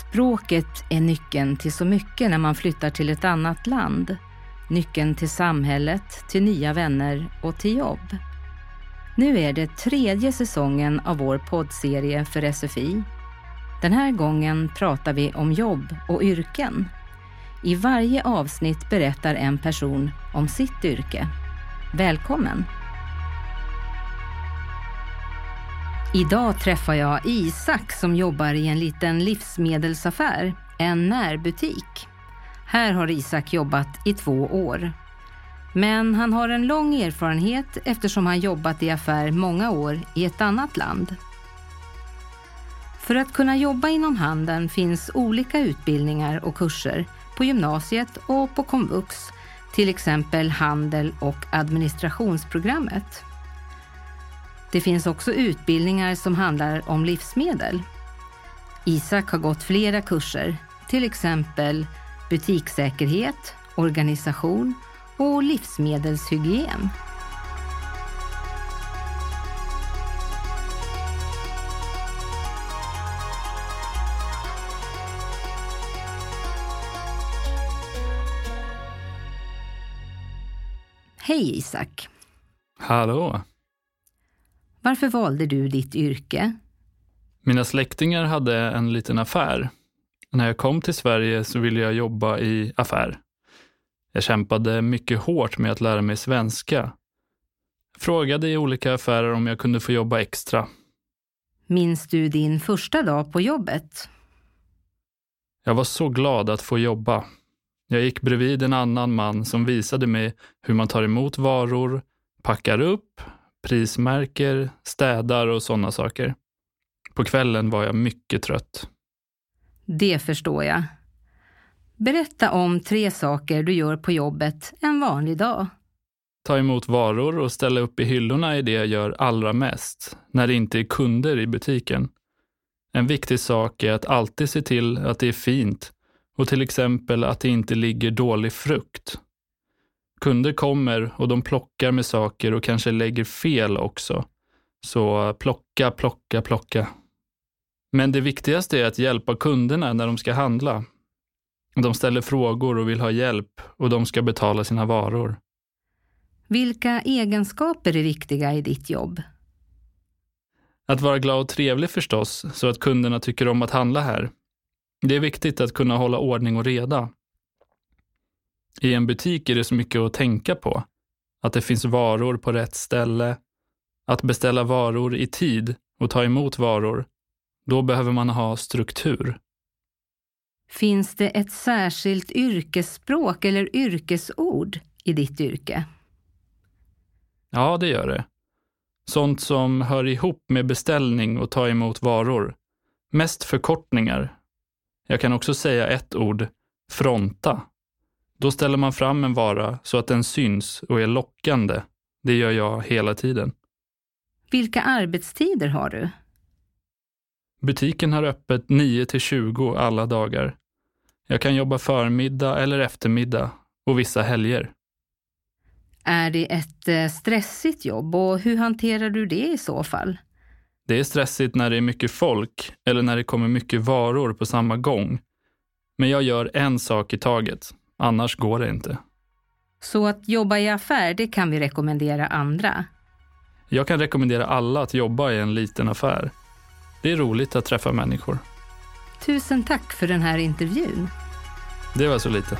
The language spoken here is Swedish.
Språket är nyckeln till så mycket när man flyttar till ett annat land. Nyckeln till samhället, till nya vänner och till jobb. Nu är det tredje säsongen av vår poddserie för SFI. Den här gången pratar vi om jobb och yrken. I varje avsnitt berättar en person om sitt yrke. Välkommen! Idag träffar jag Isak som jobbar i en liten livsmedelsaffär, en närbutik. Här har Isak jobbat i två år. Men han har en lång erfarenhet eftersom han jobbat i affär många år i ett annat land. För att kunna jobba inom handeln finns olika utbildningar och kurser på gymnasiet och på komvux, till exempel handel och administrationsprogrammet. Det finns också utbildningar som handlar om livsmedel. Isak har gått flera kurser, till exempel butikssäkerhet, organisation och livsmedelshygien. Hej Isak! Hallå! Varför valde du ditt yrke? Mina släktingar hade en liten affär. När jag kom till Sverige så ville jag jobba i affär. Jag kämpade mycket hårt med att lära mig svenska. Frågade i olika affärer om jag kunde få jobba extra. Minns du din första dag på jobbet? Jag var så glad att få jobba. Jag gick bredvid en annan man som visade mig hur man tar emot varor, packar upp, prismärker, städar och sådana saker. På kvällen var jag mycket trött. Det förstår jag. Berätta om tre saker du gör på jobbet en vanlig dag. Ta emot varor och ställa upp i hyllorna är det jag gör allra mest, när det inte är kunder i butiken. En viktig sak är att alltid se till att det är fint och till exempel att det inte ligger dålig frukt. Kunder kommer och de plockar med saker och kanske lägger fel också. Så plocka, plocka, plocka. Men det viktigaste är att hjälpa kunderna när de ska handla. De ställer frågor och vill ha hjälp och de ska betala sina varor. Vilka egenskaper är viktiga i ditt jobb? Att vara glad och trevlig förstås, så att kunderna tycker om att handla här. Det är viktigt att kunna hålla ordning och reda. I en butik är det så mycket att tänka på. Att det finns varor på rätt ställe, att beställa varor i tid och ta emot varor. Då behöver man ha struktur. Finns det ett särskilt yrkesspråk eller yrkesord i ditt yrke? Ja, det gör det. Sånt som hör ihop med beställning och ta emot varor. Mest förkortningar. Jag kan också säga ett ord, fronta. Då ställer man fram en vara så att den syns och är lockande. Det gör jag hela tiden. Vilka arbetstider har du? Butiken har öppet 9 till 20 alla dagar. Jag kan jobba förmiddag eller eftermiddag och vissa helger. Är det ett eh, stressigt jobb och hur hanterar du det i så fall? Det är stressigt när det är mycket folk eller när det kommer mycket varor på samma gång. Men jag gör en sak i taget. Annars går det inte. Så att jobba i affär, det kan vi rekommendera andra? Jag kan rekommendera alla att jobba i en liten affär. Det är roligt att träffa människor. Tusen tack för den här intervjun. Det var så lite.